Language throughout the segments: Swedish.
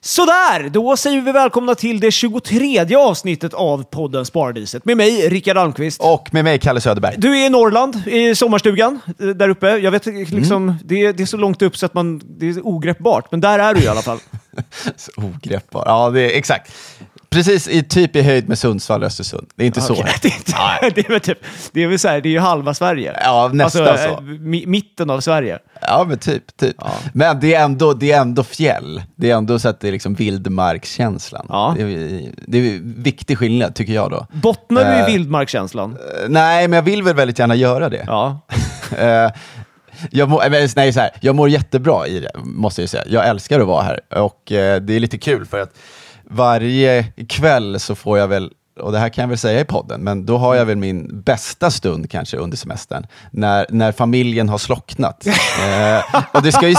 Sådär, då säger vi välkomna till det 23 avsnittet av podden Sparadiset. Med mig, Rickard Almqvist. Och med mig, Kalle Söderberg. Du är i Norrland, i sommarstugan, eh, där uppe. Jag vet liksom, Mm. det, är, det är så långt upp så att man, det är ogreppbart, men där är du i alla fall. Så Ogreppbar. Ja, det är exakt. Precis i, typ i höjd med Sundsvall och Östersund. Det är inte så. Okej, det, är inte, det är väl typ, det är väl så här, det är ju halva Sverige. Ja, nästan alltså, så. eh, mi- mitten av Sverige. Ja, men typ. typ. Men det är, ändå, det är ändå fjäll. Det är ändå så att det är liksom vildmarkskänslan. Ja. Det, är, det är viktig skillnad, tycker jag då. Bottnar du Eh. i vildmarkskänslan? Eh, Nej, men jag vill väl väldigt gärna göra det. Ja. Eh, jag, mår, eh, nej, så här, jag mår jättebra i det, måste jag säga. Jag älskar att vara här och eh, det är lite kul för att varje kväll så får jag väl, och det här kan jag väl säga i podden, men då har jag väl min bästa stund kanske under semestern, när, när familjen har slocknat. eh, och, det ska ju,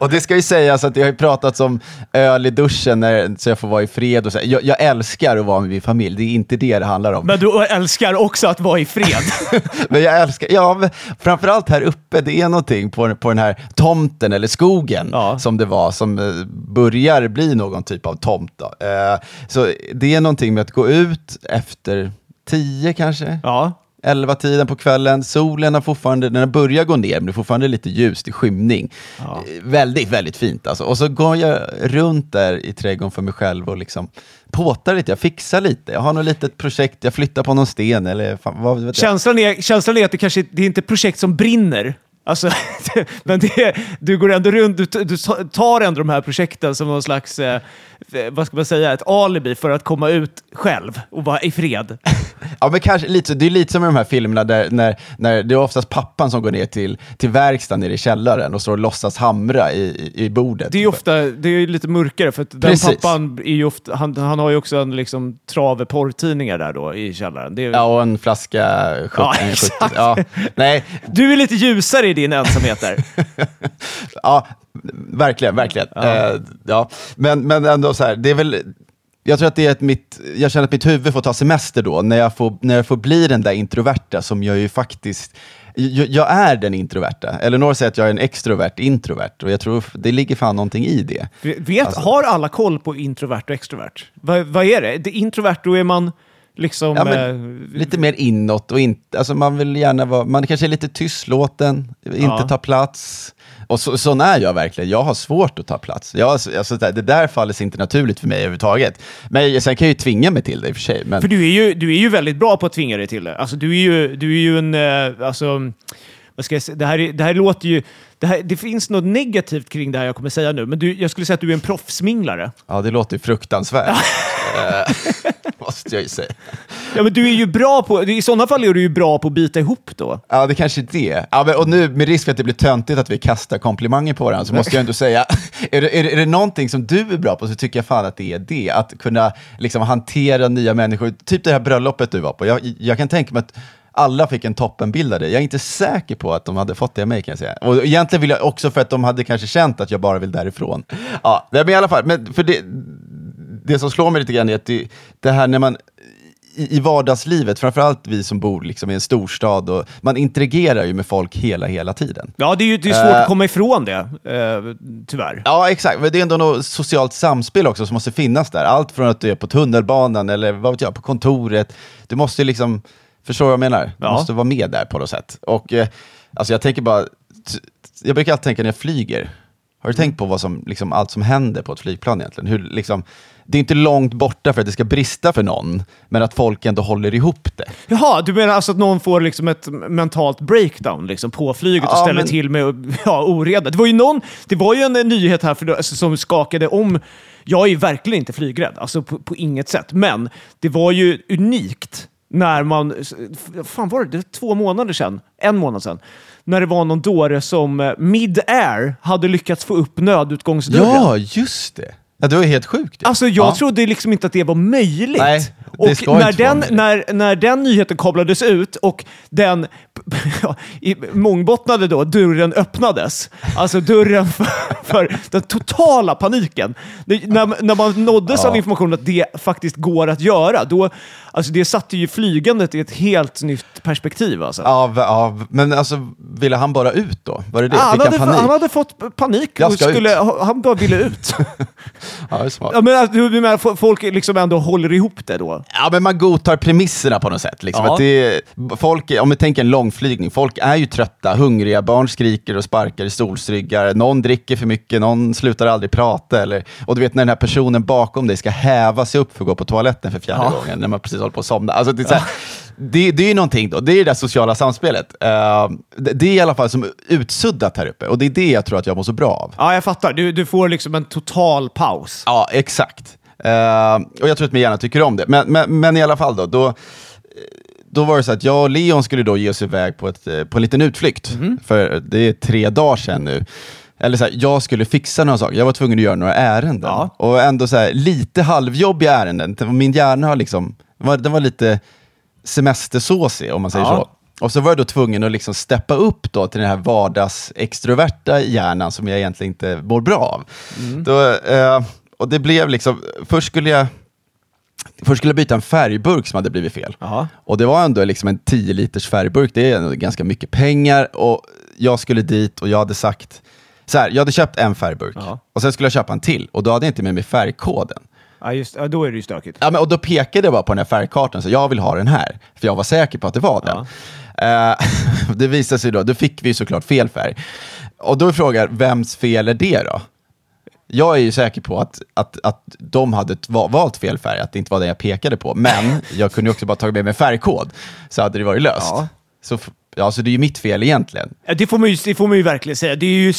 och det ska ju sägas att det har ju pratats om öl i duschen när, så jag får vara i fred. Och så. Jag, jag älskar att vara med min familj, det är inte det det handlar om. Men du älskar också att vara i fred. Men jag älskar, ja, framförallt här uppe, det är någonting på, på den här tomten eller skogen Ja. som det var, som eh, börjar bli någon typ av tomt. Då. Eh, så det är någonting med att gå ut efter tio kanske, Ja. elva tiden på kvällen, solen har fortfarande, den har börjat gå ner, men det är fortfarande lite ljust i skymning. Ja. Eh, Väldigt, väldigt fint alltså. Och så går jag runt där i trädgården för mig själv och liksom påtar lite, jag fixar lite. Jag har något litet projekt, jag flyttar på någon sten eller fan, vad vet jag. Känslan är, känslan är att det kanske det är inte projekt som brinner. Alltså, men det du går ändå runt, du, du tar ändå de här projekten som någon slags, eh, vad ska man säga, ett alibi för att komma ut själv och vara i fred. Ja, men kanske lite. Det är lite som i de här filmerna där när, när det är oftast pappan som går ner till, till verkstaden nere i källaren och står och låtsas hamra i, i, bordet. Det är ofta, det är lite mörkare för att den Precis. pappan är ofta, han, han har ju också en liksom trave porrtidningar där då i källaren. Är, Ja, och en flaska 17, Ja, 70. exakt. Ja, nej, Du är lite ljusare i din ensamhet där. ja, verkligen, verkligen. Ja. Eh, ja. Men, men ändå så här, det är väl... Jag tror att det är ett mitt, jag känner att mitt huvud får ta semester då, när jag får, när jag får bli den där introverta som jag ju faktiskt, jag, jag är den introverta. Eleanor säger att jag är en extrovert introvert och jag tror det ligger fan någonting i det. Vet, Alltså- Har alla koll på introvert och extrovert? Vad, vad är det? det? Introvert, då är man liksom... Ja, men eh, lite mer inåt och inte, alltså man vill gärna vara, man kanske är lite tystlåten, inte Ja. ta plats. Och så, sån är jag verkligen, jag har svårt att ta plats. Jag, alltså, det det där faller sig inte naturligt för mig överhuvudtaget. Men sen kan jag ju tvinga mig till det i och för sig. Men, För du är, ju, du är ju väldigt bra på att tvinga dig till det. Alltså, du är ju, du är ju en... eh, Alltså, vad ska jag säga? Det, här, är- det här låter ju... Det, här, det finns något negativt kring det här jag kommer säga nu, men du, jag skulle säga att du är en proffsminglare. ja, det låter ju fruktansvärt. Eh, måste jag ju säga. Ja, men du är ju bra på... I sådana fall är du ju bra på att bita ihop då. Ja, det kanske är det. Ja, men, och nu, med risk för att det blir töntigt att vi kastar komplimanger på varandra, så måste jag ändå säga, är det, är, det, är det någonting som du är bra på så tycker jag fan att det är det. Att kunna liksom, hantera nya människor. Typ det här bröllopet du var på. Jag, jag kan tänka mig att alla fick en toppenbild av det. Jag är inte säker på att de hade fått det av mig kan jag säga. Och egentligen vill jag också för att de hade kanske känt att jag bara vill därifrån. Ja, men i alla fall, men för det, det som slår mig lite grann är att det, det här när man i, i vardagslivet, framförallt vi som bor liksom i en storstad, och man interagerar ju med folk hela, hela tiden. Ja, det är ju det är svårt Eh. att komma ifrån det, eh, tyvärr. Ja, exakt. Men det är ändå något socialt samspel också som måste finnas där. Allt från att du är på tunnelbanan eller vad vet jag, på kontoret. Du måste ju liksom, förstår vad jag menar? Du Ja. måste vara med där på något sätt. Och eh, alltså jag tänker bara, jag brukar alltid tänka när jag flyger, Har du tänkt på vad som, liksom, allt som händer på ett flygplan egentligen? Hur, liksom, det är inte långt borta för att det ska brista för någon, men att folk ändå håller ihop det. Jaha, du menar alltså att någon får liksom ett mentalt breakdown liksom på flyget och Ja, ställer men- till med ja, oreda? Det var ju, någon, det var ju en eh, nyhet här för, alltså, som skakade om... Jag är ju verkligen inte flygrädd, alltså på, på inget sätt. Men det var ju unikt när man... fan var det? det var två månader sedan? En månad sedan. När det var någon dåre som eh, mid-air hade lyckats få upp nödutgångsdörren. Ja, just det. Ja, det var helt sjukt. ju. Alltså jag ja. trodde liksom inte att det var möjligt. Nej, det och ska när inte vara den, möjligt. när, när den nyheten kablades ut och den mångbottnade då, dörren öppnades. Alltså dörren för, för den totala paniken. Det, när, när man nåddes Ja. av information att det faktiskt går att göra, då, alltså det satte ju flygandet i ett helt nytt perspektiv. Alltså. Av, av, men alltså, ville han bara ut då? Var det det? Han, Fick han hade, panik? han hade fått panik och skulle, han bara ville ut. Ja, det är smart. ja, men, du menar folk liksom ändå håller ihop det då? Ja, men man godtar premisserna på något sätt. Liksom. Ja. Det folk, om vi tänker en långflygning, folk är ju trötta, hungriga, barn skriker och sparkar i stolsryggar, någon dricker för mycket, någon slutar aldrig prata. Eller, och du vet när den här personen bakom dig ska häva sig upp för att gå på toaletten för fjärde Ja. gången, när man precis håller på att somna. Alltså, det, är här, det, det är ju någonting då, det är det där sociala samspelet. Eh, det, det är i alla fall som utsuddat här uppe, och det är det jag tror att jag mår så bra av. Ja, jag fattar. Du, du får liksom en total paus. Ja, exakt. Eh, och jag tror att min hjärna tycker om det. Men, men, men i alla fall då, då, då var det så att jag och Leon skulle då ge oss iväg på, ett, eh, på en liten utflykt. Mhm. För det är tre dagar sedan nu. Eller så här, jag skulle fixa några saker, jag var tvungen att göra några ärenden. Ja. Och ändå så här, lite halvjobbiga ärenden. Min hjärna har liksom, den var, den var lite semestersåsig om man säger Ja. så. Och så var jag då tvungen att liksom steppa upp då till den här vardagsextroverta hjärnan som jag egentligen inte mår bra av. Då, eh, och det blev liksom, först skulle jag Först skulle jag byta en färgburk som hade blivit fel. Jaha. Och det var ändå liksom en 10 liters färgburk, det är ganska mycket pengar. Och jag skulle dit och jag hade sagt, så här, jag hade köpt en färgburk Ja. och sen skulle jag köpa en till och då hade jag inte med mig färgkoden. Ja, just, ja, då är det ju stökigt. Ja, men, och då pekade jag bara på den här färgkartan, så jag vill ha den här. För jag var säker på att det var den. Eh, det visade sig då, då fick vi såklart fel färg. Och då är frågan, vems fel är det då? Jag är ju säker på att, att, att de hade valt fel färg, att det inte var den jag pekade på. Men jag kunde ju också bara tagit med mig färgkod, så hade det varit löst. Ja. Så, f- ja, så det är ju mitt fel egentligen. Det får, man ju, det får man ju verkligen säga. Det är ju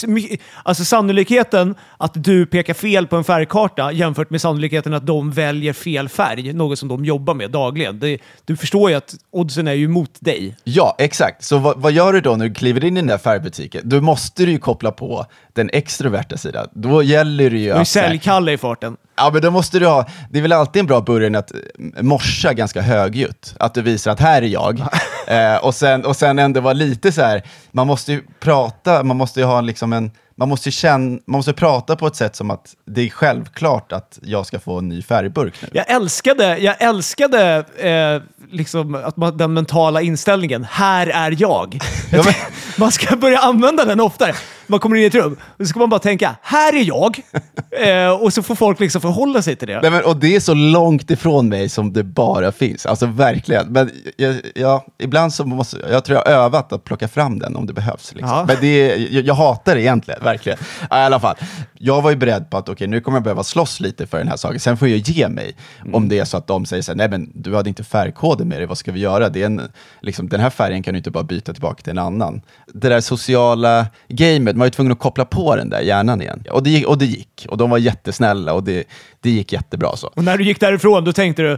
alltså sannolikheten att du pekar fel på en färgkarta jämfört med sannolikheten att de väljer fel färg, något som de jobbar med dagligen. Det, du förstår ju att oddsen är ju mot dig. Ja, exakt. Så vad, vad gör du då när du kliver in i den där färgbutiken? Då måste du ju koppla på den extroverta sidan. Då gäller det ju Du är att... så här- säljkalle i farten. Ja, men då måste du ha, det är väl alltid en bra början att eh, morsa ganska högljutt. Att du visar att här är jag. eh, och, sen, och sen ändå vara lite så här, man måste ju prata, man måste ju ha liksom en, man måste känna, man måste prata på ett sätt som att det är självklart att jag ska få en ny färgburk nu. Jag älskade, jag älskade eh, liksom att man, den mentala inställningen. Här är jag. Man ska börja använda den oftare. Man kommer in i ett rum och så ska man bara tänka, här är jag. Eh, och så får folk liksom förhålla sig till det. Nej, men, och det är så långt ifrån mig som det bara finns. Alltså verkligen. Men jag, jag, ibland så måste, jag tror jag har övat att plocka fram den om det behövs. Liksom. Ja. Men det jag, jag hatar det egentligen, verkligen. I alla fall, jag var ju beredd på att okej, nu kommer jag behöva slåss lite för den här saken. Sen får jag ge mig om det är så att de säger så här, nej men du hade inte färgkoden med dig, vad ska vi göra? Det är en, liksom, den här färgen kan du inte bara byta tillbaka till en annan. Det där sociala gamet, man var tvungen att koppla på den där hjärnan igen. Och det gick, och, det gick. och de var jättesnälla och det, det gick jättebra så. Och när du gick därifrån, då tänkte du,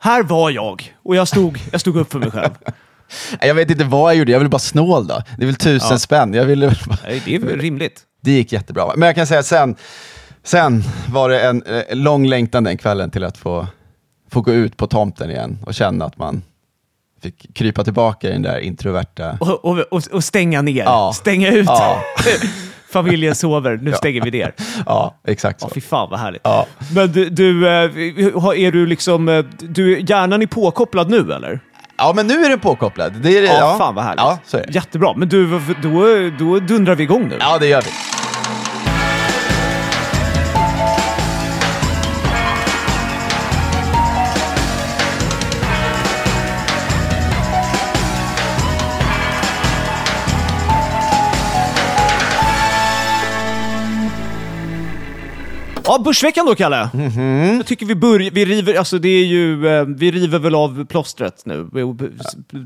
här var jag. Och jag stod, jag stod upp för mig själv. Jag vet inte vad jag gjorde, jag ville bara snål då. Det är väl tusen Ja. spänn. Jag ville bara... Det är väl rimligt. Det gick jättebra. Men jag kan säga sen, sen var det en eh, lång längtan den kvällen till att få, få gå ut på tomten igen och känna att man fick krypa tillbaka i den där introverta... Och, och, och, och stänga ner. Ja. Stänga ut. Ja. Familjen sover, nu stänger vi ner. Ja, exakt Ja, så. fy fan vad härligt. Ja. Men du, du, eh, är du liksom, eh, du, hjärnan är påkopplad nu eller? Ja, men nu är den påkopplad. Det är, Ja, fan vad härligt. Ja, så är det. Jättebra. Men du, då, då dundrar vi igång nu. Ja, det gör vi. Ja, Börsveckan då, Kalle. Mhm. Jag tycker vi börjar, vi river, alltså det är ju, eh, vi river väl av plåstret nu. Vi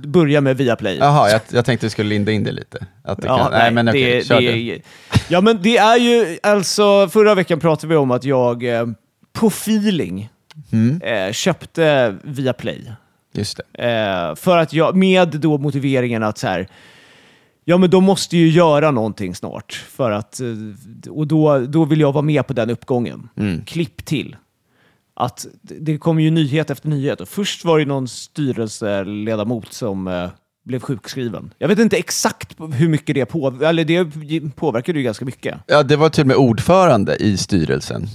börjar med Viaplay. Jaha, jag, jag tänkte vi skulle linda in det lite. Att det kan, nej, men okej, det, kör det, du. Ja, men det är ju, alltså förra veckan pratade vi om att jag eh, på feeling Mm. eh, köpte Viaplay. Just det. Eh, för att jag, med då motiveringen att så här, ja men de måste ju göra någonting snart. För att, eh, och då, då vill jag vara med på den uppgången. Mm. Klipp till. Att det kommer ju nyhet efter nyhet. Och först var det någon styrelseledamot som eh, blev sjukskriven. Jag vet inte exakt hur mycket det påverkade, eller det påverkade ju ganska mycket. Ja, det var till och med ordförande i styrelsen.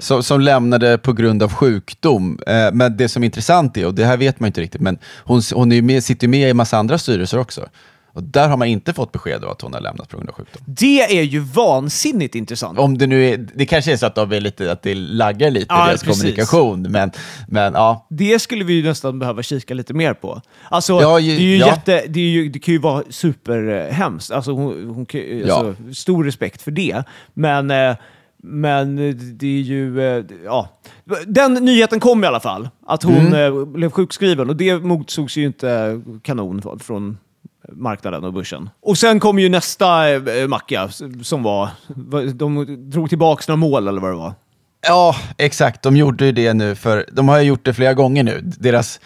Som, som lämnade på grund av sjukdom. Eh, men det som är intressant är, och det här vet man inte riktigt, men hon, hon är med, sitter ju med i massa andra styrelser också. Och där har man inte fått besked om att hon har lämnat på grund av sjukdom. Det är ju vansinnigt intressant. Om det nu är, det kanske är så att, de är lite, att det laggar lite Ja, i deras precis. kommunikation, men, men ja. Det skulle vi ju nästan behöva kika lite mer på. Alltså, Ja, det, ju- är ju ja. jätte, det, är ju, det kan ju vara superhemskt. Alltså, hon, hon, ju- Ja. alltså, Stor respekt för det. Men, eh, men det är ju... eh, Ja. Den nyheten kom i alla fall, att hon Mm. eh, blev sjukskriven. Och det motsogs ju inte kanon från marknaden och börsen. Och sen kom ju nästa eh, macka som var... De drog tillbaka några mål eller vad det var. Ja, exakt. De gjorde ju det nu, för de har ju gjort det flera gånger nu. Deras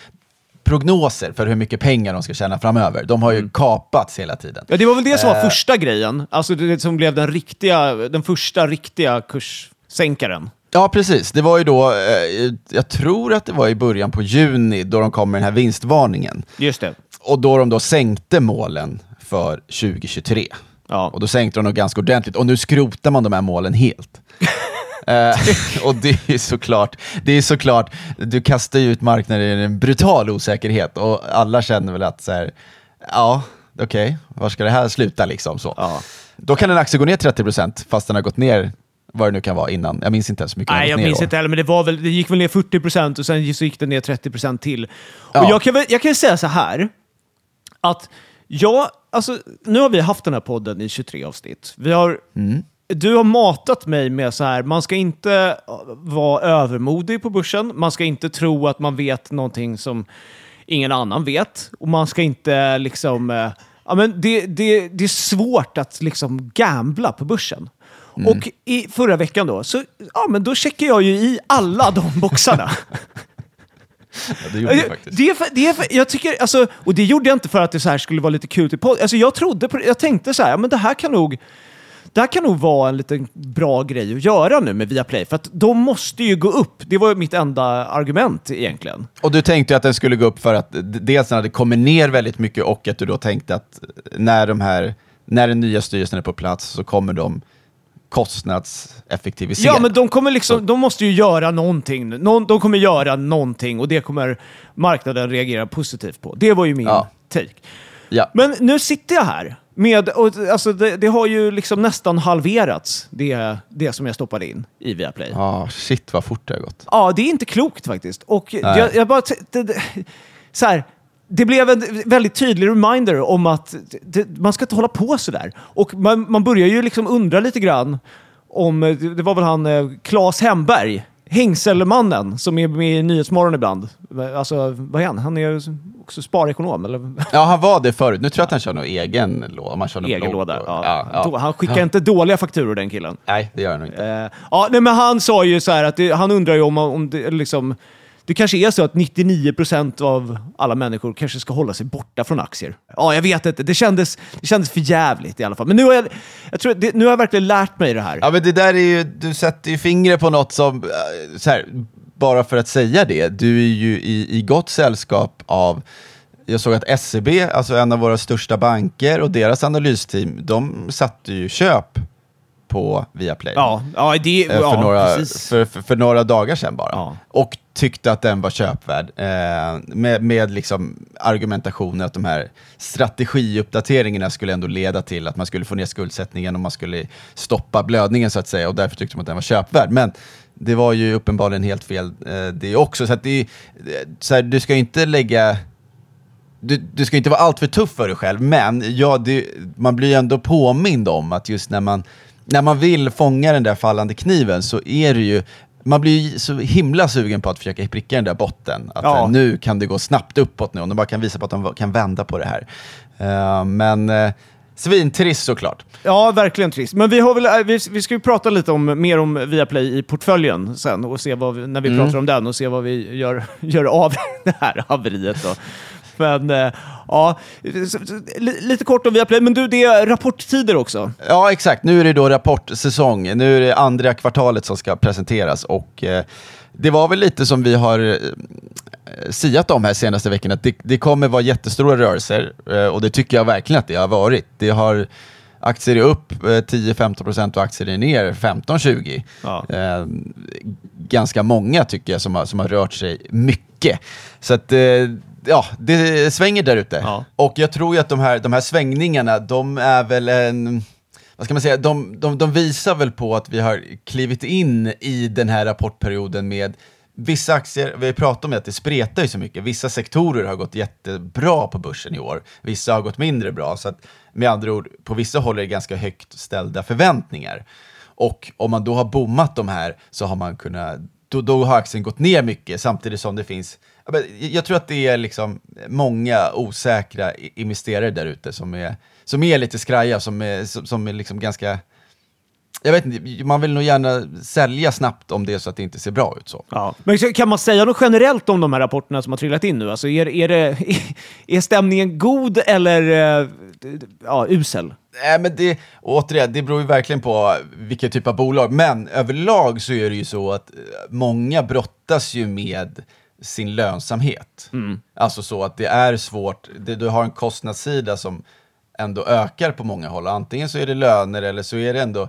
prognoser för hur mycket pengar de ska tjäna framöver, de har ju Mm. kapats hela tiden. Ja, det var väl det som var Eh. första grejen. Alltså det som blev den, riktiga, den första riktiga kurssänkaren. Ja, precis. Det var ju då, eh, jag tror att det var i början på juni, då de kom med den här vinstvarningen. Just det. Och då de då sänkte målen för 2023. Ja. Och då sänkte de dem ganska ordentligt. Och nu skrotar man de här målen helt. eh, och det är såklart, det är såklart, du kastar ju ut marknaden i en brutal osäkerhet och alla känner väl att så här, ja, okej, var ska det här sluta liksom? Så. Ja. Då kan en aktie gå ner 30% fast den har gått ner vad det nu kan vara innan. Jag minns inte ens hur mycket Nej, jag minns inte heller, men det, var väl, det gick väl ner 40% och sen så gick det ner 30% till. Och Ja. jag, kan, väl- jag kan säga så här, att jag, alltså, nu har vi haft den här podden i 23 avsnitt. Vi har, Du har matat mig med så här, man ska inte vara övermodig på börsen, man ska inte tro att man vet någonting som ingen annan vet, och man ska inte liksom... eh, Ja, men det, det, det är svårt att liksom gambla på börsen. Och i förra veckan då, så ja, men då checkar jag ju i alla de boxarna. Det gjorde det faktiskt. Det är för, det är för, jag tycker, alltså, och det gjorde jag inte för att det så här skulle vara lite kul till podd. Alltså, jag trodde på, jag tänkte så här, ja, men det här kan nog det här kan nog vara en liten bra grej att göra nu med Viaplay, för att de måste ju gå upp. Det var mitt enda argument egentligen. Och du tänkte att den skulle gå upp för att dels när det kommer ner väldigt mycket och att du då tänkte att när, de här, när den nya styrelsen är på plats så kommer de kostnadseffektivisera. Ja, men de kommer liksom, de måste ju göra någonting. nu. Någon, de kommer göra någonting och det kommer marknaden reagera positivt på. Det var ju min Ja. take. ja. Men nu sitter jag här med, och, alltså det, det har ju liksom nästan halverats, det, det som jag stoppade in i Viaplay. Ja. Ah, shit vad fort det har gått. det är inte klokt faktiskt. Och jag, jag bara... det, så här, det blev en väldigt tydlig reminder om att det, man ska inte hålla på sådär. Och man, man börjar ju liksom undra lite grann om, det var väl han eh, Claes Hemberg, Hängselmannen, som är med i Nyhetsmorgon ibland. Alltså, vad är han? Han är också sparekonom, eller? Ja, han var det förut. Nu tror jag att han kör någon egen låda. Man kör någon Egen låda. Ja. Ja, ja. Han skickar inte dåliga fakturor den killen. Nej, det gör han nog inte. Eh, ja, nej, men han sa ju så här att det, han undrar ju om, om det liksom... Det kanske är så att 99% av alla människor kanske ska hålla sig borta från aktier. Ja, jag vet inte. Det kändes, det kändes för jävligt i alla fall. Men nu har jag, jag tror, det, nu har jag verkligen lärt mig det här. Ja, men det där är ju, du sätter ju fingret på något som, eh, så här, bara för att säga det, du är ju i, i gott sällskap av jag såg att SEB, alltså en av våra största banker och deras analysteam, de satte ju köp på Viaplay. Ja, ja, det, Eh, för, ja några, för, för, för några dagar sedan bara. Ja. Och tyckte att den var köpvärd. Eh, med med liksom argumentationen att de här strategiuppdateringarna skulle ändå leda till att man skulle få ner skuldsättningen och man skulle stoppa blödningen så att säga. Och därför tyckte de att den var köpvärd. Men det var ju uppenbarligen helt fel eh, det också. Så att det, så här, du ska inte lägga du, du ska inte vara alltför tuff för dig själv, men ja, det, man blir ju ändå påmind om att just när man när man vill fånga den där fallande kniven så är det ju man blir ju så himla sugen på att försöka pricka den där botten. Att Ja. eh, nu kan det gå snabbt uppåt nu, om de bara kan visa på att de kan vända på det här. Eh, men uh, svintrist såklart. Ja, verkligen trist. Men vi, har väl, äh, vi, vi ska ju prata lite om, mer om Viaplay i portföljen sen och se vad vi, när vi pratar om den och se vad vi gör, gör av det här haveriet. Då. Men eh, ja, lite kort om Viaplay. Men du, det är rapporttider också. Ja, exakt. Nu är det då rapportsäsong. Nu är det andra kvartalet som ska presenteras och eh, det var väl lite som vi har eh, siat om här senaste veckan, att det, det kommer vara jättestora rörelser och det tycker jag verkligen att det har varit. Det har Aktier är upp eh, 10-15% och aktier är ner 15-20. Ja. Eh, ganska många tycker jag som har, som har rört sig mycket. Så att, eh, ja, det svänger där ute. Ja. Och jag tror ju att de här, de här svängningarna, de är väl en... Vad ska man säga? De, de, de visar väl på att vi har klivit in i den här rapportperioden med vissa aktier, vi har pratat om att det spretar ju så mycket. Vissa sektorer har gått jättebra på börsen i år, vissa har gått mindre bra. Så att med andra ord, på vissa håll är det ganska högt ställda förväntningar. Och om man då har bommat de här så har man kunnat, då, då har aktien gått ner mycket samtidigt som det finns, jag tror att det är liksom många osäkra investerare där ute som är, som är lite skraja, som är, som, som är liksom ganska, jag vet inte, man vill nog gärna sälja snabbt om det är så att det inte ser bra ut så. Ja. Men kan man säga något generellt om de här rapporterna som har trillat in nu? Alltså är, är, det, är stämningen god eller eh, ja, usel? Nej, men det, återigen, det beror ju verkligen på vilken typ av bolag. Men överlag så är det ju så att eh, många brottas ju med sin lönsamhet. Alltså så att det är svårt, det, du har en kostnadssida som ändå ökar på många håll. Antingen så är det löner eller så är det ändå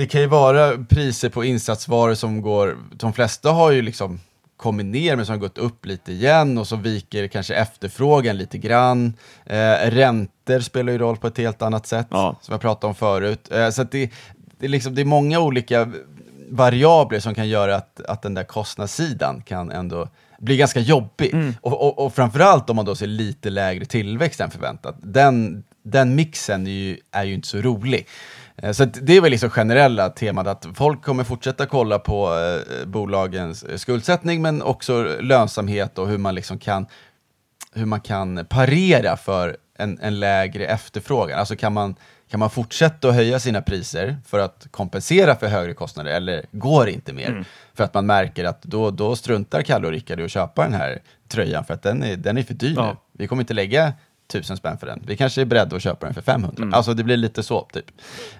det kan ju vara priser på insatsvaror som går, de flesta har ju liksom kommit ner men som har gått upp lite igen och så viker kanske efterfrågan lite grann. Eh, räntor spelar ju roll på ett helt annat sätt, Ja. som jag pratade om förut. Eh, så det, det, är liksom, det är många olika variabler som kan göra att, att den där kostnadssidan kan ändå bli ganska jobbig. Och, och, och framförallt om man då ser lite lägre tillväxt än förväntat. Den, den mixen är ju, är ju inte så rolig. Eh, Så det är väl liksom generella temat att folk kommer fortsätta kolla på eh, bolagens eh, skuldsättning men också lönsamhet och hur man liksom kan hur man kan parera för en, en lägre efterfrågan. Alltså kan man, kan man fortsätta att höja sina priser för att kompensera för högre kostnader eller går det inte mer? För att man märker att då, då struntar Kalle och Rickard i att köpa den här tröjan för att den är, den är för dyr Ja. nu. Vi kommer inte lägga tusen spänn för den. Vi kanske är beredda att köpa den för 500. Alltså det blir lite så, typ.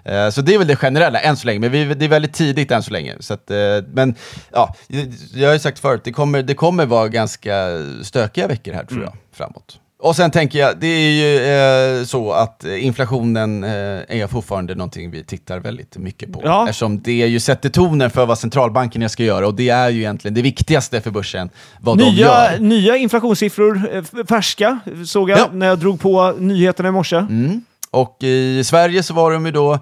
Eh, så det är väl det generella än så länge, men vi, det är väldigt tidigt än så länge. Så att, eh, men ja, jag har ju sagt förut, det kommer, det kommer vara ganska stökiga veckor här tror jag, framåt. Och sen tänker jag, det är ju eh, så att inflationen eh, är fortfarande någonting vi tittar väldigt mycket på. Ja. Eftersom det ju sätter tonen för vad centralbankerna ska göra och det är ju egentligen det viktigaste för börsen, vad de Nya, gör. nya inflationssiffror, eh, färska, såg jag Ja. när jag drog på nyheterna i morse. Mm. Och i Sverige så var de ju då,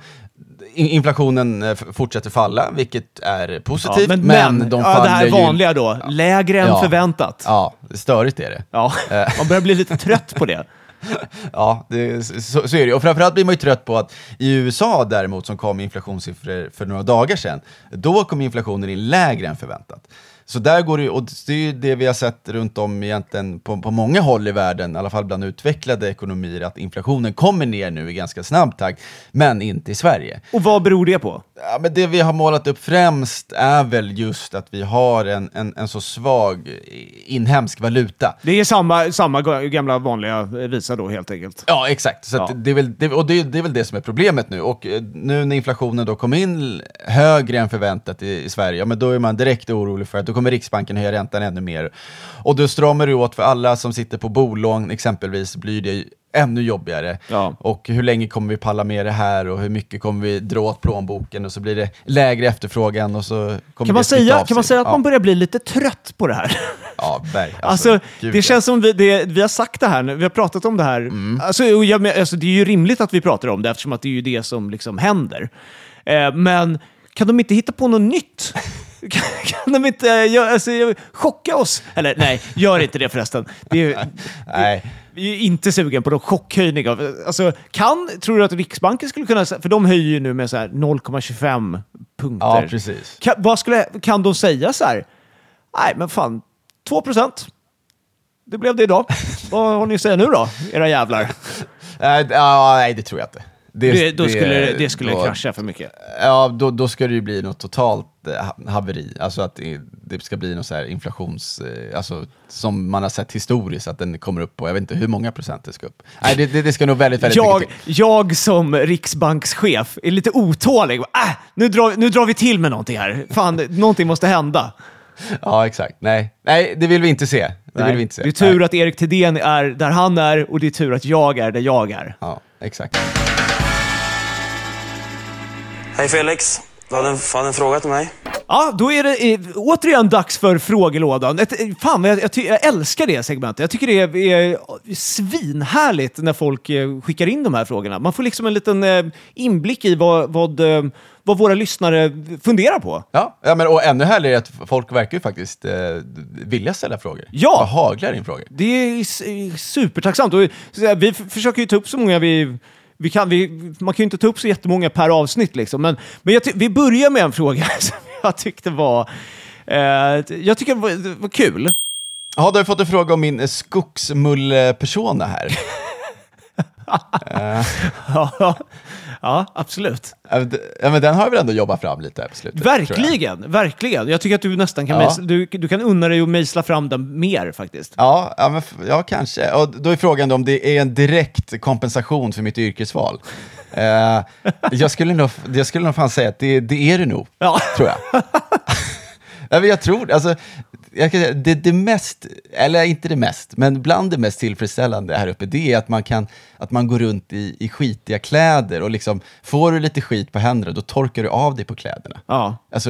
inflationen eh, fortsätter falla, vilket är Ja, positivt, men, men, men de ja, det här ju... vanliga då, lägre än Ja. förväntat. Ja. Ja, störigt är det. man börjar bli lite trött på det. Ja, det, så, så är det. Och framförallt blir man ju trött på att i USA däremot, som kom inflationssiffror för några dagar sedan, då kom inflationen in lägre än förväntat. Så där går det och det är det vi har sett runt om egentligen på, på många håll i världen, i alla fall bland utvecklade ekonomier, att inflationen kommer ner nu i ganska snabb takt, men inte i Sverige. Och vad beror det på? Ja, men det vi har målat upp främst är väl just att vi har en, en, en så svag inhemsk valuta. Det är samma, samma ga- gamla vanliga visa då helt enkelt. Ja, exakt. Så Ja. det, är väl, det, och det, det är väl det som är problemet nu. Och eh, nu när inflationen då kom in högre än förväntat i, i Sverige, ja, men då är man direkt orolig för att då kommer Riksbanken höja räntan ännu mer. Och då stramar det åt för alla som sitter på bolån exempelvis, blir det ännu jobbigare. Ja. Och hur länge kommer vi palla med det här och hur mycket kommer vi dra åt plånboken och så blir det lägre efterfrågan och så kommer Kan man, det säga, kan man säga att ja. man börjar bli lite trött på det här? Ja, berg. Alltså, gud, det känns som vi, det, vi har sagt det här nu, vi har pratat om det här. Mm. Alltså, jag, alltså, det är ju rimligt att vi pratar om det eftersom att det är ju det som liksom händer. Eh, men kan de inte hitta på något nytt? Kan, kan de inte gör, alltså, chocka oss? Eller nej, gör inte det förresten. Det är, Nej. vi är inte sugen på någon chockhöjning. Av, alltså, kan, tror du att Riksbanken skulle kunna... För de höjer ju nu med så här 0,25 punkter. Ja, precis. Kan, vad skulle, kan de säga så här? Nej, men fan, 2 procent. Det blev det idag. vad har ni att säga nu då, era jävlar? Ja, nej, det tror jag inte. Det, då skulle det, det skulle då, krascha för mycket. Ja, då, då ska det ju bli något totalt eh, ha- haveri. Alltså att det, det ska bli något så här inflations... eh, Alltså som man har sett historiskt, att den kommer upp på, jag vet inte hur många procent det ska upp. Nej, det, det, det ska nog väldigt, väldigt Jag, mycket till. jag som riksbankschef är lite otålig. Äh, nu, drar, nu drar vi till med någonting här. Fan, någonting måste hända. Ja, exakt. Nej. nej, det vill vi inte se. Det vill vi inte se. Det är tur Nej. att Erik Thedéen är där han är och det är tur att jag är där jag är. Ja, exakt. Hej Felix, du hade en, fan en fråga till mig. Ja, då är det eh, återigen dags för frågelådan. Ett, eh, fan, jag, jag, jag älskar det segmentet. Jag tycker det är, är svinhärligt när folk eh, skickar in de här frågorna. Man får liksom en liten eh, inblick i vad, vad, vad våra lyssnare funderar på. Ja, ja men, och ännu härligare är att folk verkar ju faktiskt eh, vilja ställa frågor. Ja. Vad haglar in frågor. Det är supertacksamt. Och, så vi försöker ju ta upp så många vi... Vi kan, vi, man kan ju inte ta upp så jättemånga per avsnitt, liksom. men, men vi börjar med en fråga som jag tyckte var... Eh, jag tycker det var, det var kul. Ja, du har fått en fråga om min eh, skogsmulle-persona här. Ja, ja, absolut. Ja, men den har vi ändå jobbat fram lite på slutet. tror jag. Verkligen, verkligen. Jag tycker att du nästan kan, Ja. mejsla, du, du kan unna dig att mejsla fram den mer faktiskt. Ja, ja, men, ja, kanske. Och då är frågan om det är en direkt kompensation för mitt yrkesval. Eh, jag, skulle nog, jag skulle nog fan säga att det, det är det nog, Ja. tror jag. ja, men jag tror, alltså, jag kan säga, det, det mest, eller inte det mest, men bland det mest tillfredsställande här uppe, det är att man, kan, att man går runt i, i skitiga kläder och liksom, får du lite skit på händerna, då torkar du av dig på kläderna. Ja. Alltså,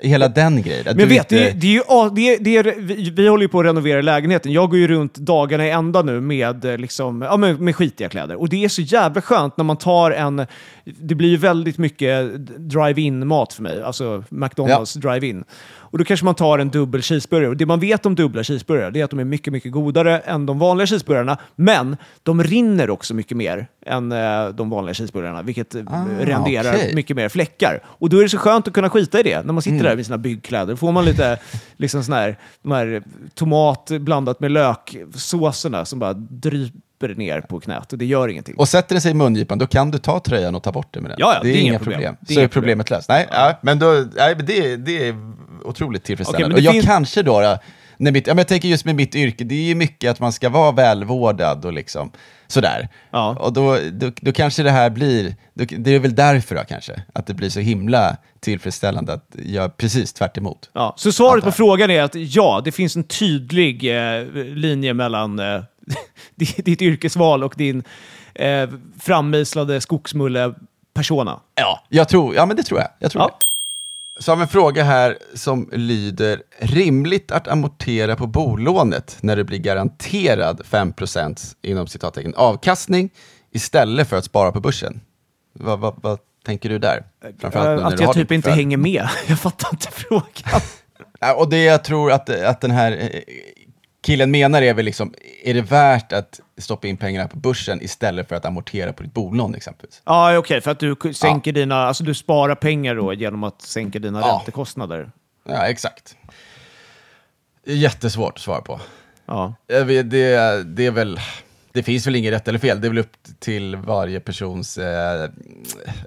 hela den grejen. Att Men vet, det, inte- är- det är ju, ja, det är, det är, vi, vi håller ju på att renovera lägenheten. Jag går ju runt dagarna i ända nu med, eh, liksom, ja, med, med skitiga kläder. Och det är så jävla skönt när man tar en... Det blir ju väldigt mycket drive-in-mat för mig, alltså McDonalds drive-in. Och då kanske man tar en dubbel cheeseburgare. Och det man vet om dubbla cheeseburgare är att de är mycket, mycket godare än de vanliga cheeseburgarna. Men de rinner också mycket mer än eh, de vanliga cheeseburgarna, vilket eh, renderar okej. mycket mer fläckar. Och då är det så skönt att kunna skita i det när man sitter där med sina byggkläder. får man lite liksom sån här, de här tomat blandat med löksåserna som bara dryper ner på knät och det gör ingenting. Och sätter det sig i mungipan, då kan du ta tröjan och ta bort det med den. Ja, ja, det är, inga problem. problem. Det är Så är problemet löst. Nej, ja. men då, nej, det, det är otroligt tillfredsställande. Men och det jag finns- kanske då, när mitt, ja, men jag tänker just med mitt yrke, det är ju mycket att man ska vara välvårdad och liksom sådär. Ja. Och då, då, då kanske det här blir, då, det är väl därför då kanske, att det blir så himla tillfredsställande att göra precis tvärt. Ja, så svaret på frågan är att ja, det finns en tydlig eh, linje mellan eh, ditt yrkesval och din eh, frammejslade skogsmulle-persona. Ja, jag tror, ja men det tror jag. jag tror Ja. det. Så har vi en fråga här som lyder, rimligt att amortera på bolånet när det blir garanterad 5% inom citattecken avkastning istället för att spara på börsen? Vad, vad, vad tänker du där? Framförallt Eh, att du jag typ inte för- hänger med. Jag fattar inte frågan. Och det jag tror att, att den här eh, killen menar är väl liksom, är det värt att stoppa in pengarna på börsen istället för att amortera på ditt bolån exempelvis? Ja, okej, för att du sänker dina, alltså du sparar pengar då genom att sänka dina Ja. räntekostnader. Ja, exakt. Jättesvårt att svara på. Ja. Det, det är väl, det finns väl inget rätt eller fel, det är väl upp till varje persons eh,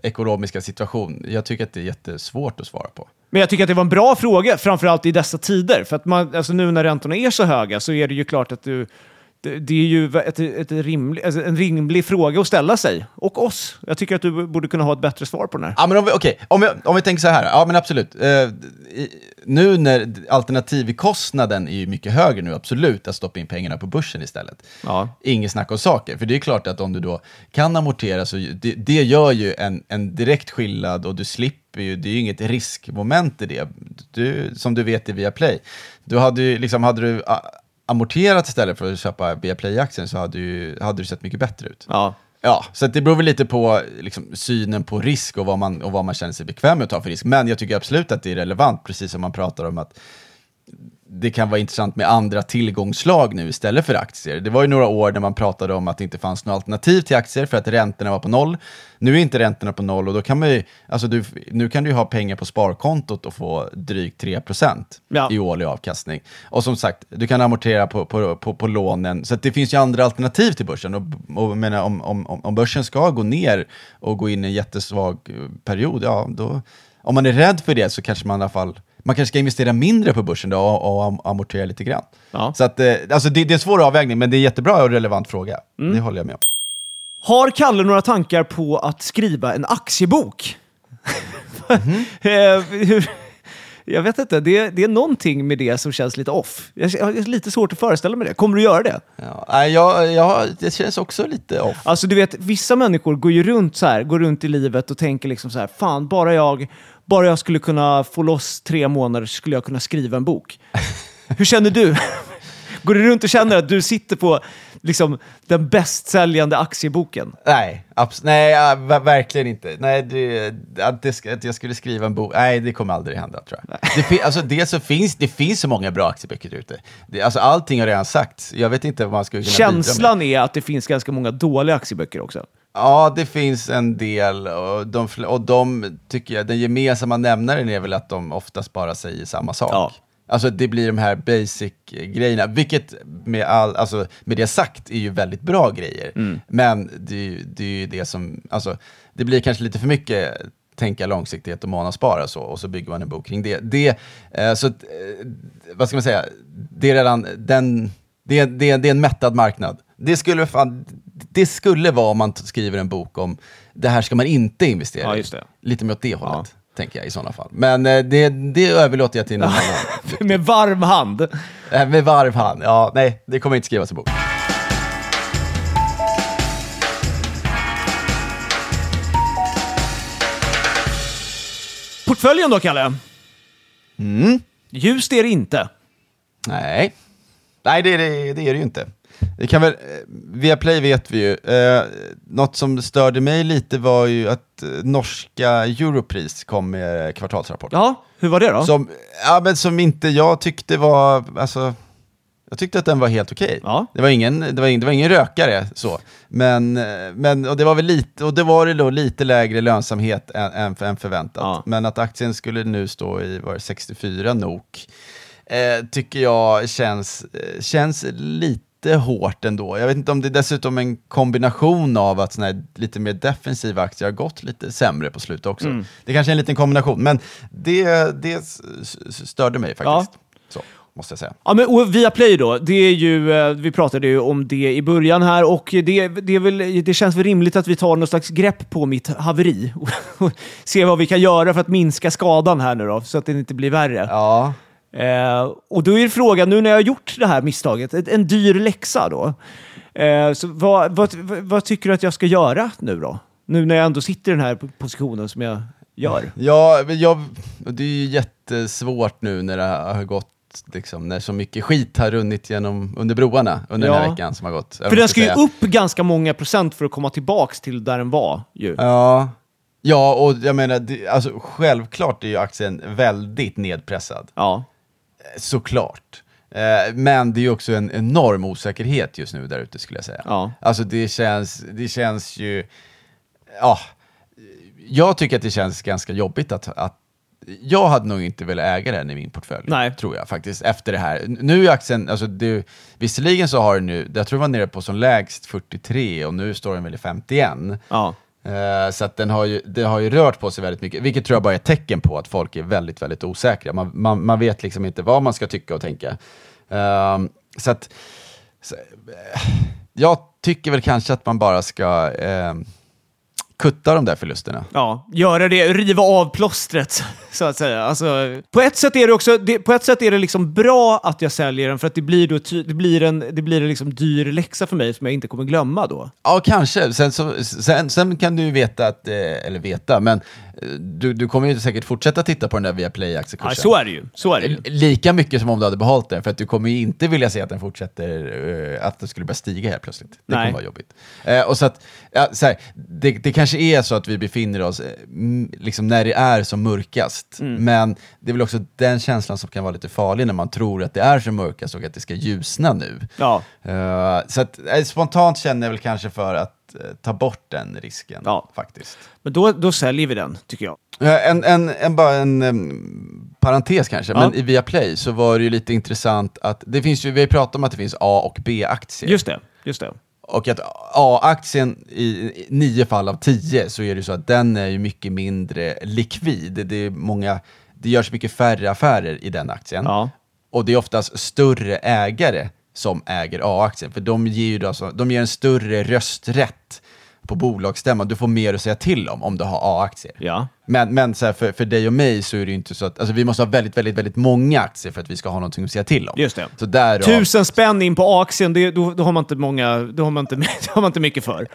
ekonomiska situation. Jag tycker att det är jättesvårt att svara på. Men jag tycker att det var en bra fråga, framförallt i dessa tider. För att man, alltså nu när räntorna är så höga så är det ju klart att du... Det, det är ju ett, ett rimlig, alltså en rimlig fråga att ställa sig. Och oss. Jag tycker att du borde kunna ha ett bättre svar på den här. Ja, men om vi, okej, om, vi, om vi tänker så här, ja men absolut. I, nu när alternativkostnaden är ju mycket högre nu, absolut, att stoppa in pengarna på börsen istället. Ja. Inget snack om saker, för det är klart att om du då kan amortera så det, det gör ju en, en direkt skillnad och du slipper ju, det är ju inget riskmoment i det. Du, som du vet i Viaplay, du hade ju liksom, hade du amorterat istället för att köpa Viaplay-aktien så hade, ju, hade du sett mycket bättre ut. Ja. Ja, så det beror väl lite på liksom, synen på risk och vad, man, och vad man känner sig bekväm med att ta för risk. Men jag tycker absolut att det är relevant, precis som man pratar om att det kan vara intressant med andra tillgångslag nu istället för aktier. Det var ju några år när man pratade om att det inte fanns något alternativ till aktier för att räntorna var på noll. Nu är inte räntorna på noll och då kan man ju, alltså du, nu kan du ju ha pengar på sparkontot och få drygt 3% Ja. i årlig avkastning. Och som sagt, du kan amortera på, på, på, på lånen. Så det finns ju andra alternativ till börsen. Och, och menar, om, om, om- börsen ska gå ner och gå in i en jättesvag period, ja, då, om man är rädd för det så kanske man i alla fall man kanske ska investera mindre på börsen då och, och am- amortera lite grann. Ja. Så att, eh, alltså det, det är en svår avvägning, men det är en jättebra och relevant fråga. Det håller jag med om. Har Kalle några tankar på att skriva en aktiebok? Hur- jag vet inte, det, det är någonting med det som känns lite off. Jag jag har lite svårt att föreställa mig det. Kommer du göra det? Ja, jag, jag, det känns också lite off. Alltså du vet, vissa människor går ju runt så här, går runt i livet och tänker liksom så här, fan bara jag, bara jag skulle kunna få loss tre månader så skulle jag kunna skriva en bok. Hur känner du? Går du runt och känner att du sitter på liksom, den bäst säljande aktieboken? Nej, nej verkligen inte. Nej, det, att, det, att jag skulle skriva en bok, nej det kommer aldrig hända tror jag. Det, alltså, det, så finns, det finns så många bra aktieböcker ute. Det, alltså, allting har redan sagts. Jag vet inte vad man skulle kunna. Känslan är att det finns ganska många dåliga aktieböcker också. Ja, det finns en del och de, och de tycker jag, den gemensamma nämnaren är väl att de oftast bara säger samma sak. Ja. Alltså det blir de här basic-grejerna, vilket med, all, alltså, med det sagt är ju väldigt bra grejer. Mm. Men det, det är ju det som, alltså, det blir kanske lite för mycket tänka långsiktighet och månadsspara så, och så bygger man en bok kring det. det eh, så, eh, vad ska man säga, det är redan, den, det, det, det är en mättad marknad. Det skulle, fan, det skulle vara om man skriver en bok om det här ska man inte investera Ja, i. Lite mer åt det hållet, tänker jag i sådana fall. Men eh, det, det överlåter jag till någon annan. Med varm hand. Eh, Med varv hand, ja, nej, det kommer inte skrivas i bok. Portföljen då, Kalle? Mm. Ljust är det inte. Nej, nej det, är det, det är det ju inte. Det kan väl, eh, via Play vet vi ju, eh, något som störde mig lite var ju att eh, norska Europris kom med kvartalsrapport. Ja, hur var det då? Som, ja, men som inte jag tyckte var, alltså, jag tyckte att den var helt okej. Ja. Det, var ingen, det, var ingen, det var ingen rökare så, men, eh, men och det var väl lite, och det var det då lite lägre lönsamhet än, än, än förväntat. Ja. Men att aktien skulle nu stå i var det 64 NOK, eh, tycker jag känns, känns lite hårt ändå. Jag vet inte om det är dessutom en kombination av att såna här lite mer defensiva aktier har gått lite sämre på slutet också. Mm. Det kanske är en liten kombination, men det, det störde mig faktiskt. Så, måste jag säga. Ja, men och Viaplay då, det är ju, eh, vi pratade ju om det i början här och det, det, är väl, det känns väl rimligt att vi tar något slags grepp på mitt haveri och ser vad vi kan göra för att minska skadan här nu då, så att det inte blir värre. Ja, Eh, och då är frågan, nu när jag har gjort det här misstaget, ett- en dyr läxa då, eh, så vad, vad, vad, tycker du att jag ska göra nu då? Nu när jag ändå sitter i den här positionen som jag gör. Ja, jag, det är ju jättesvårt nu när det har gått, liksom, när så mycket skit har runnit genom, under broarna under den Ja. här veckan som har gått. För den ska ju upp ganska många procent för att komma tillbaks till där den var ju. Ja. ja, och jag menar, det, alltså, självklart är ju aktien väldigt nedpressad. Ja. Såklart. Eh, men det är ju också en enorm osäkerhet just nu där ute skulle jag säga. Ja. Alltså det känns, det känns ju, ja, jag tycker att det känns ganska jobbigt att, att jag hade nog inte velat äga den i min portfölj, Nej. tror jag faktiskt, efter det här. Nu är aktien, alltså det, visserligen så har den nu, jag tror den var nere på som lägst 43 och nu står den väl i 51. Ja. Eh, så att den har, ju, det har ju rört på sig väldigt mycket, vilket tror jag bara är ett tecken på att folk är väldigt, väldigt osäkra. Man, man, man vet liksom inte vad man ska tycka och tänka. Ehm, så att, så, eh, jag tycker väl kanske att man bara ska ehm, kutta de där förlusterna. Ja, göra det, riva av plåstret, så att säga. Alltså, på ett sätt är det också, det, på ett sätt är det liksom bra att jag säljer den, för att det blir, då, det blir en, det blir en liksom dyr läxa för mig som jag inte kommer glömma då. Ja, kanske. Sen, så, sen, sen kan du ju veta att, eh, eller veta, men du, du kommer ju säkert fortsätta titta på den där via Ja, så är det ju. Så är det ju. Lika mycket som om du hade behållit den, för att du kommer ju inte vilja se att den fortsätter, eh, att det skulle börja stiga helt plötsligt. Det Nej. kommer vara jobbigt. Eh, och så att, ja, så här, det, det kanske är så att vi befinner oss eh, liksom när det är som mörkast, Mm. men det är väl också den känslan som kan vara lite farlig när man tror att det är som mörkast och att det ska ljusna nu. Ja. Så att, spontant känner jag väl kanske för att eh, ta bort den risken, Ja. faktiskt. Men då, då säljer vi den, tycker jag. En, en, en, bara en em, parentes kanske, Ja. men i Viaplay så var det ju lite intressant att det finns ju, vi har ju pratat om att det finns A och B-aktier. Just det. Just det. Och att A-aktien i i nio fall av tio så är det så att den är ju mycket mindre likvid. Det, är många, det görs mycket färre affärer i den aktien. Ja. Och det är oftast större ägare som äger A-aktien, för de ger ju då alltså, de ger en större rösträtt på bolagsstämman. Du får mer att säga till om om du har A-aktier. Ja. Men, men så här, för, för dig och mig så är det ju inte så att, alltså vi måste ha väldigt, väldigt, väldigt många aktier för att vi ska ha någonting att säga till om. Just det. Så därav, Tusen spänn in på aktien, det, då, då, har man inte många, då, har man inte, då har man inte mycket för.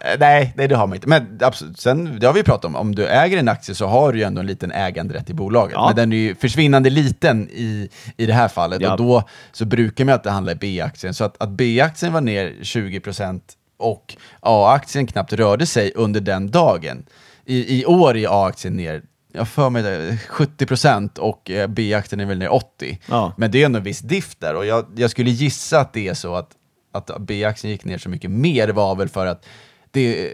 Eh, nej, nej, det har man inte. Men absolut, sen, det har vi pratat om, om du äger en aktie så har du ju ändå en liten äganderätt i bolaget. Ja. Men den är ju försvinnande liten i, i det här fallet. Ja. Och då så brukar man alltid handla i B-aktien. Så att, att B-aktien var ner 20% och A-aktien knappt rörde sig under den dagen. I, i år är A-aktien ner jag för mig det, 70% och eh, B-aktien är väl ner 80%. Ja. Men det är ändå en viss diff där och jag, jag skulle gissa att det är så att, att B-aktien gick ner så mycket mer var väl för att det,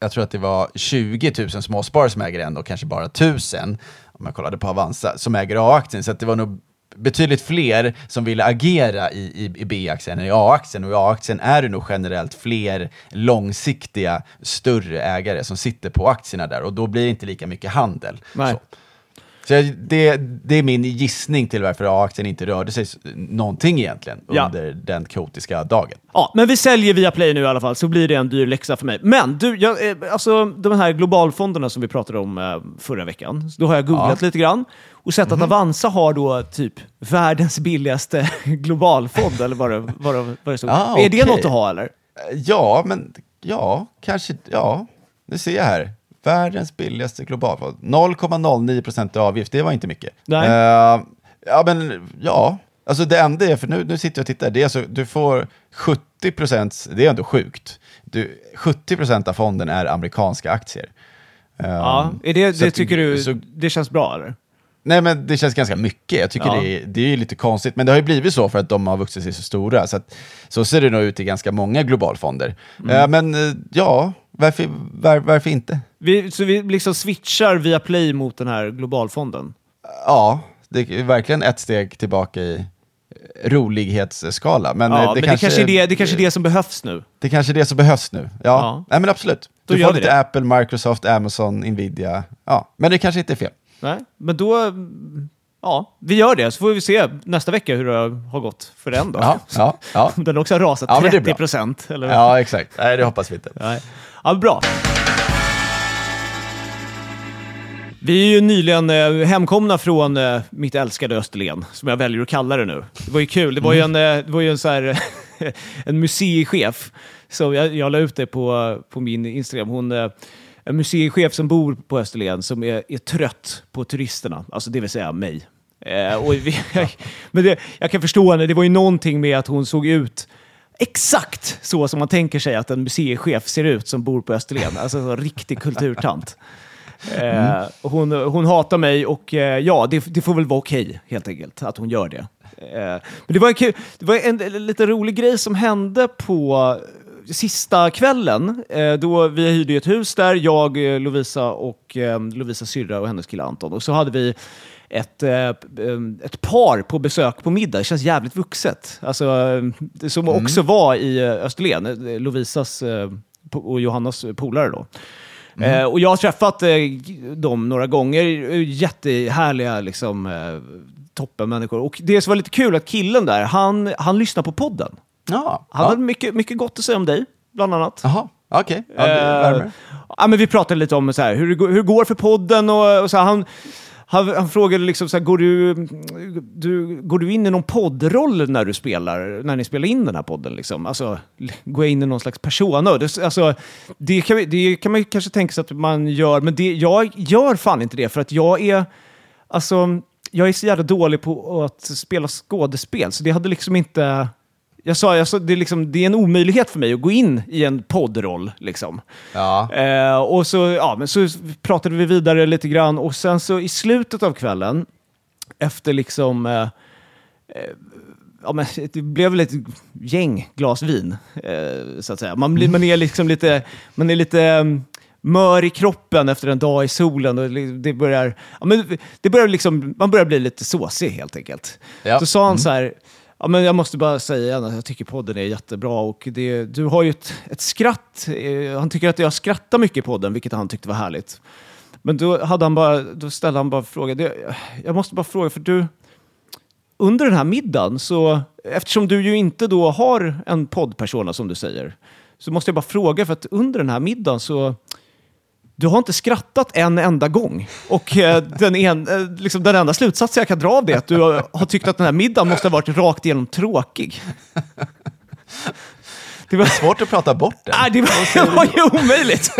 jag tror att det var 20 000 småsparare som äger en och kanske bara 1000, om jag kollade på Avanza, som äger A-aktien. Så det var nog betydligt fler som ville agera i, i, i B-aktien än i A-aktien. Och i A-aktien är det nog generellt fler långsiktiga, större ägare som sitter på aktierna där och då blir det inte lika mycket handel. Nej. Så. Så jag, det, det är min gissning till varför A-aktien inte rörde sig någonting egentligen Ja. under den kaotiska dagen. Ja, men vi säljer via Play nu i alla fall, så blir det en dyr läxa för mig. Men du, jag, eh, alltså de här globalfonderna som vi pratade om eh, förra veckan, då har jag googlat Ja. Lite grann och sett att Avanza har då typ världens billigaste globalfond, eller vad det, vad det, vad det stod. Ah, Är det okej. något att ha eller? Ja, men ja, kanske, ja. Nu ser jag här. Världens billigaste globalfond. 0,09% i avgift, det var inte mycket. Nej. Eh, ja, men ja. Alltså det enda är, för nu, nu sitter jag och tittar, det är alltså, du får 70%, det är ändå sjukt. Du, 70% av fonden är amerikanska aktier. Eh, Ja, är det, det tycker du så- det känns bra eller? Nej men det känns ganska mycket. Jag tycker Ja. det, är, det är lite konstigt. Men det har ju blivit så för att de har vuxit sig så stora. Så, att, så ser det nog ut i ganska många globalfonder. Mm. Eh, men eh, ja, varför, var, varför inte? Vi, så vi liksom switchar via Play mot den här globalfonden? Ja, det är verkligen ett steg tillbaka i eh, rolighetsskala. Men, Ja, men det kanske är det, det kanske är det som behövs nu. det kanske är det som behövs nu. Ja, Ja. Nej, men absolut. Då Du får lite det. Apple, Microsoft, Amazon, Nvidia. Ja, men det kanske inte är fel. Nej, men då... mm, Ja, vi gör det, så får vi se nästa vecka hur det har gått för den då. Ja, ja, ja. Den också har rasat Ja, men det är 30 bra. procent. Ja exakt. Nej, det hoppas vi inte. Nej. Ja, bra. Vi är ju nyligen eh, hemkomna från eh, mitt älskade Österlen, som jag väljer att kalla det nu. Det var ju kul. Det var ju en, eh, det var ju en, så här, en museichef, så jag, jag la ut det på, på min Instagram. Hon, en museichef som bor på Österlen som är, är trött på turisterna, alltså det vill säga mig. Eh, och vi, men det, jag kan förstå henne, det var ju någonting med att hon såg ut exakt så som man tänker sig att en museichef ser ut som bor på Österlen. Alltså en riktig kulturtant. Eh, och hon, hon hatar mig och eh, ja, det, det får väl vara okej helt enkelt att hon gör det. Eh, men det var, en, kul, det var en, en lite rolig grej som hände på sista kvällen. Eh, då vi hyrde ett hus där, jag, eh, Lovisa och eh, Lovisas syrra och hennes kille Anton. Och så hade vi ett, eh, ett par på besök på middag. Det känns jävligt vuxet. Alltså, som också var i Österlen, Lovisas och Johannas polare då. Eh, och jag har träffat dem några gånger. Jättehärliga liksom, toppenmänniskor. Och det som var lite kul att killen där, han, han lyssnar på podden. Ja, Han ja. hade mycket, mycket gott att säga om dig, bland annat. Jaha, okej. Ja, det Eh, värmer. ja, men vi pratade lite om så här, hur, hur går för podden och, och så här, han, han, han frågade liksom så här, går du, du, går du in i någon poddroll när du spelar, när ni spelar in den här podden? Liksom? Alltså, går jag in i någon slags persona? Det, alltså, det, kan, det kan man kanske tänka sig att man gör, men det, jag gör fan inte det, för att jag är, alltså, jag är så jävla dålig på att spela skådespel, så det hade liksom inte... Jag sa, jag sa det, är liksom, det är en omöjlighet för mig att gå in i en poddroll. Liksom. Ja. Eh, och så, ja, men så pratade vi vidare lite grann och sen så i slutet av kvällen, efter liksom... Eh, eh, ja, men det blev väl ett gäng glas vin, eh, så att säga. Man, blir, man är liksom lite... Man är lite mm, mör i kroppen efter en dag i solen och det börjar, ja, men det börjar liksom, man börjar bli lite såsig helt enkelt. Ja. Så sa han så här, ja, men jag måste bara säga igen att jag tycker podden är jättebra och det, du har ju ett, ett skratt. Eh, han tycker att jag skrattar mycket i podden, vilket han tyckte var härligt. Men då, hade han bara, då ställde han bara frågan, det, jag måste bara fråga, för du, under den här middagen, så, eftersom du ju inte då har en poddpersona som du säger, så måste jag bara fråga, för att under den här middagen så, du har inte skrattat en enda gång. Och eh, den, en, eh, liksom den enda slutsatsen jag kan dra av det är att du har, har tyckt att den här middagen måste ha varit rakt igenom tråkig. Det var, Svårt att prata bort den. Nej, det var, det var ju omöjligt.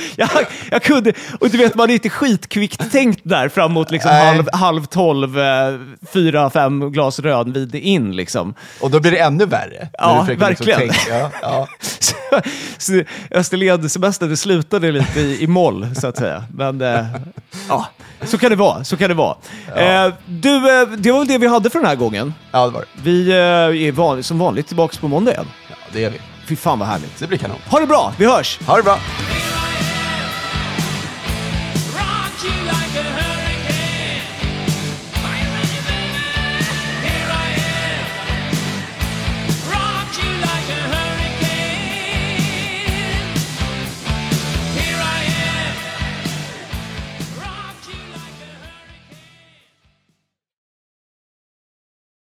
jag, jag kunde, och du vet, man är inte skitkvickt tänkt där framåt liksom halv, halv tolv, eh, fyra, fem glas rödvin in liksom. Och då blir det ännu värre. Ja, försöker verkligen. tänka- ja, ja. Så, slutade lite i, i moll, så att säga. Men eh, ja, så kan det vara. Så kan det vara. Eh, du, eh, det var väl det vi hade för den här gången. ja, det var det. Vi eh, är van, som vanligt tillbaka på måndag igen. Ja, det är vi. Fy fan vad härligt. Det blir kanon. Ha det bra, vi hörs! Ha det bra!